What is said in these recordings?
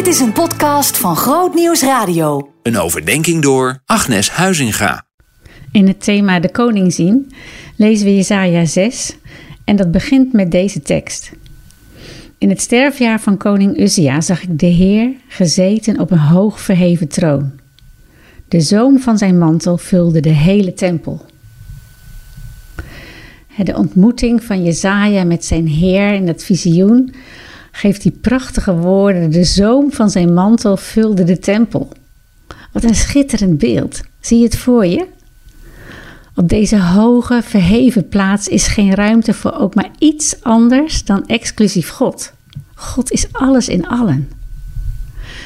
Dit is een podcast van Groot Nieuws Radio. Een overdenking door Agnes Huizinga. In het thema De Koning zien lezen we Jesaja 6 en dat begint met deze tekst. In het sterfjaar van koning Uzia zag ik de Heer gezeten op een hoog verheven troon. De zoom van zijn mantel vulde de hele tempel. De ontmoeting van Jezaja met zijn Heer in het visioen geeft die prachtige woorden. De zoom van zijn mantel vulde de tempel. Wat een schitterend beeld. Zie je het voor je? Op deze hoge, verheven plaats is geen ruimte voor ook maar iets anders dan exclusief God. God is alles in allen.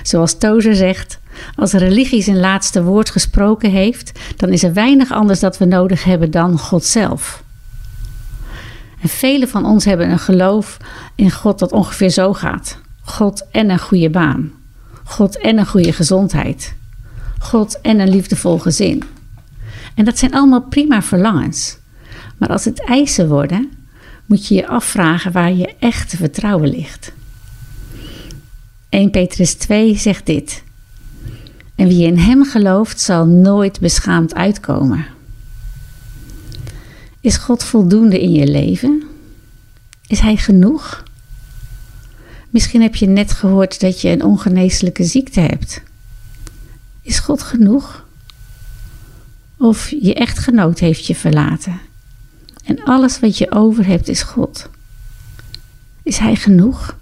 Zoals Tozer zegt, als religie zijn laatste woord gesproken heeft, dan is er weinig anders dat we nodig hebben dan God zelf. En velen van ons hebben een geloof in God dat ongeveer zo gaat: God en een goede baan, God en een goede gezondheid, God en een liefdevol gezin. En dat zijn allemaal prima verlangens. Maar als het eisen worden, moet je je afvragen waar je echte vertrouwen ligt. 1 Petrus 2 zegt dit. En wie in hem gelooft, zal nooit beschaamd uitkomen. Is God voldoende in je leven? Is Hij genoeg? Misschien heb je net gehoord dat je een ongeneeslijke ziekte hebt. Is God genoeg? Of je echtgenoot heeft je verlaten en alles wat je over hebt is God. Is Hij genoeg?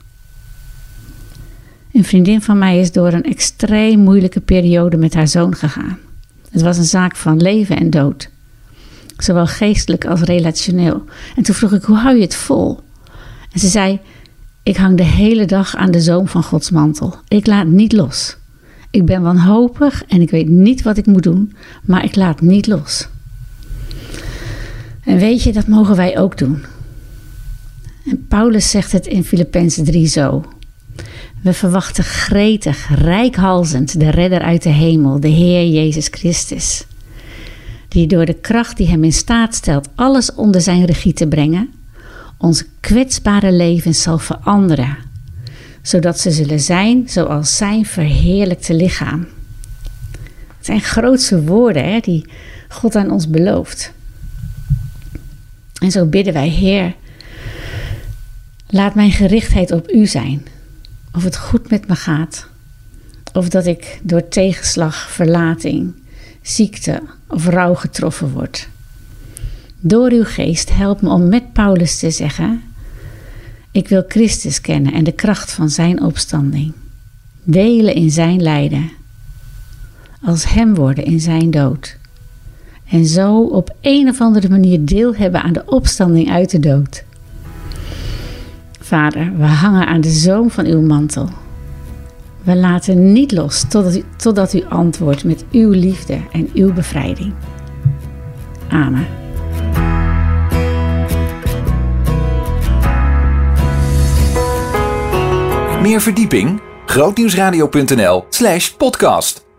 Een vriendin van mij is door een extreem moeilijke periode met haar zoon gegaan. Het was een zaak van leven en dood, zowel geestelijk als relationeel. En toen vroeg ik: hoe hou je het vol? En ze zei: Ik hang de hele dag aan de zoom van Gods mantel. Ik laat niet los. Ik ben wanhopig en ik weet niet wat ik moet doen, maar ik laat niet los. En weet je, dat mogen wij ook doen. En Paulus zegt het in Filippenzen 3 zo. We verwachten gretig, rijkhalzend de redder uit de hemel, de Heer Jezus Christus. Die door de kracht die hem in staat stelt alles onder zijn regie te brengen, onze kwetsbare levens zal veranderen, zodat ze zullen zijn zoals zijn verheerlijkte lichaam. Het zijn grootse woorden hè, die God aan ons belooft. En zo bidden wij, Heer, laat mijn gerichtheid op U zijn of het goed met me gaat, of dat ik door tegenslag, verlating, ziekte of rouw getroffen word. Door uw geest help me om met Paulus te zeggen: Ik wil Christus kennen en de kracht van zijn opstanding, delen in zijn lijden, als hem worden in zijn dood. En zo op een of andere manier deel hebben aan de opstanding uit de dood. Vader, we hangen aan de zoom van uw mantel. We laten niet los totdat u, totdat u antwoordt met uw liefde en uw bevrijding. Amen. Meer verdieping? grootnieuwsradio.nl/podcast